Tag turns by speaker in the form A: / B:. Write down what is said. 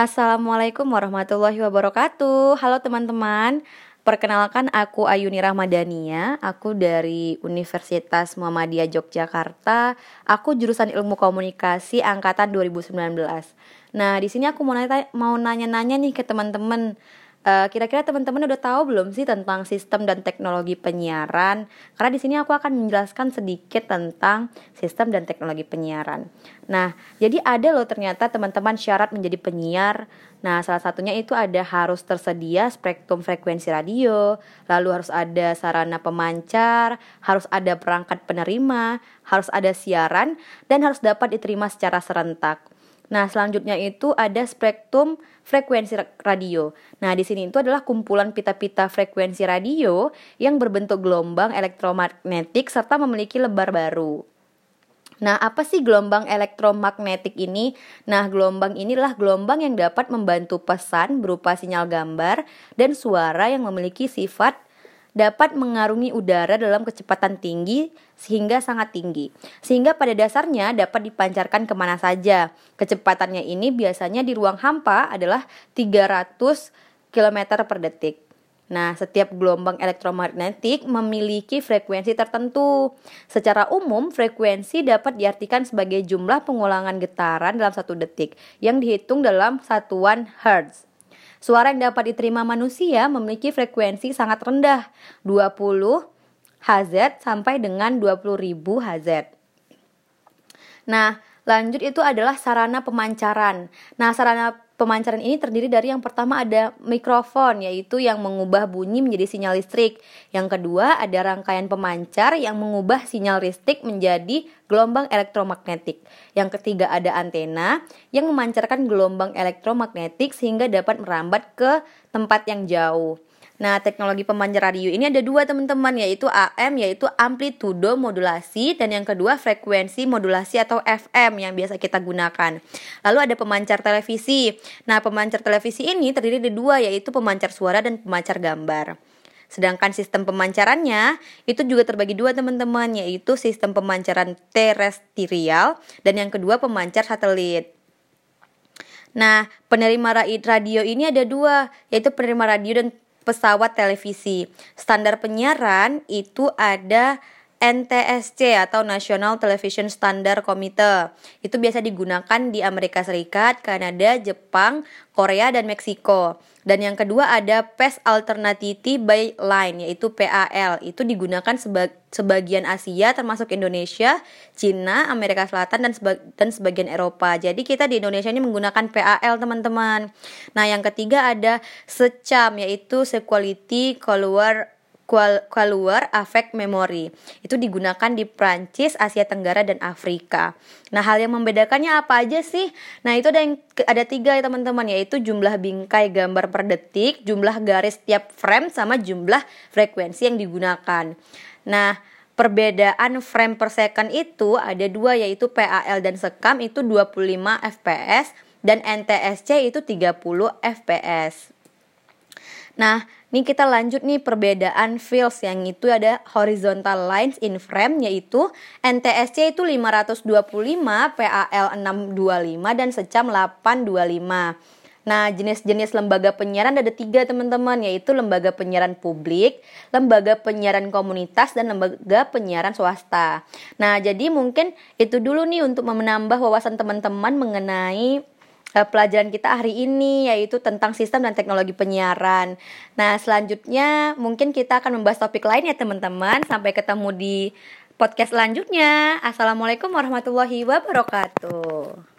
A: Assalamualaikum warahmatullahi wabarakatuh. Halo teman-teman. Perkenalkan aku Ayuni Rahmadania, aku dari Universitas Muhammadiyah Yogyakarta. Aku jurusan Ilmu Komunikasi angkatan 2019. Nah, di sini aku mau nanya mau nanya-nanya nih ke teman-teman eh, kira-kira teman-teman udah tahu belum sih tentang sistem dan teknologi penyiaran? Karena di sini aku akan menjelaskan sedikit tentang sistem dan teknologi penyiaran. Nah, jadi ada loh ternyata teman-teman syarat menjadi penyiar. Nah, salah satunya itu ada harus tersedia spektrum frekuensi radio, lalu harus ada sarana pemancar, harus ada perangkat penerima, harus ada siaran, dan harus dapat diterima secara serentak. Nah, selanjutnya itu ada spektrum frekuensi radio. Nah, di sini itu adalah kumpulan pita-pita frekuensi radio yang berbentuk gelombang elektromagnetik serta memiliki lebar baru. Nah, apa sih gelombang elektromagnetik ini? Nah, gelombang inilah gelombang yang dapat membantu pesan berupa sinyal gambar dan suara yang memiliki sifat dapat mengarungi udara dalam kecepatan tinggi sehingga sangat tinggi. Sehingga pada dasarnya dapat dipancarkan ke mana saja. Kecepatannya ini biasanya di ruang hampa adalah 300 km per detik. Nah, setiap gelombang elektromagnetik memiliki frekuensi tertentu. Secara umum, frekuensi dapat diartikan sebagai jumlah pengulangan getaran dalam satu detik yang dihitung dalam satuan hertz. Suara yang dapat diterima manusia memiliki frekuensi sangat rendah, 20 Hz sampai dengan 20.000 Hz. Nah, lanjut itu adalah sarana pemancaran. Nah, sarana Pemancaran ini terdiri dari yang pertama ada mikrofon yaitu yang mengubah bunyi menjadi sinyal listrik. Yang kedua ada rangkaian pemancar yang mengubah sinyal listrik menjadi gelombang elektromagnetik. Yang ketiga ada antena yang memancarkan gelombang elektromagnetik sehingga dapat merambat ke tempat yang jauh. Nah, teknologi pemancar radio ini ada dua teman-teman yaitu AM yaitu amplitudo modulasi dan yang kedua frekuensi modulasi atau FM yang biasa kita gunakan. Lalu ada pemancar televisi. Nah, pemancar televisi ini terdiri dari dua yaitu pemancar suara dan pemancar gambar. Sedangkan sistem pemancarannya itu juga terbagi dua teman-teman yaitu sistem pemancaran terestrial dan yang kedua pemancar satelit. Nah, penerima radio ini ada dua, yaitu penerima radio dan pesawat televisi. Standar penyiaran itu ada NTSC atau National Television Standard Committee. Itu biasa digunakan di Amerika Serikat, Kanada, Jepang, Korea, dan Meksiko. Dan yang kedua ada PES Alternative by Line yaitu PAL. Itu digunakan seba sebagian Asia termasuk Indonesia, Cina, Amerika Selatan dan seba dan sebagian Eropa. Jadi kita di Indonesia ini menggunakan PAL teman-teman. Nah, yang ketiga ada SECAM yaitu Sequality Color keluar Affect Memory. Itu digunakan di Prancis, Asia Tenggara dan Afrika. Nah, hal yang membedakannya apa aja sih? Nah, itu ada yang ada tiga ya teman-teman yaitu jumlah bingkai gambar per detik, jumlah garis tiap frame sama jumlah frekuensi yang digunakan. Nah, perbedaan frame per second itu ada dua yaitu PAL dan sekam itu 25 fps dan NTSC itu 30 fps. Nah, ini kita lanjut nih perbedaan fields yang itu ada horizontal lines in frame yaitu NTSC itu 525, PAL 625 dan secam 825. Nah, jenis-jenis lembaga penyiaran ada tiga teman-teman, yaitu lembaga penyiaran publik, lembaga penyiaran komunitas, dan lembaga penyiaran swasta. Nah, jadi mungkin itu dulu nih untuk menambah wawasan teman-teman mengenai pelajaran kita hari ini yaitu tentang sistem dan teknologi penyiaran. Nah, selanjutnya mungkin kita akan membahas topik lain ya teman-teman. Sampai ketemu di podcast selanjutnya. Assalamualaikum warahmatullahi wabarakatuh.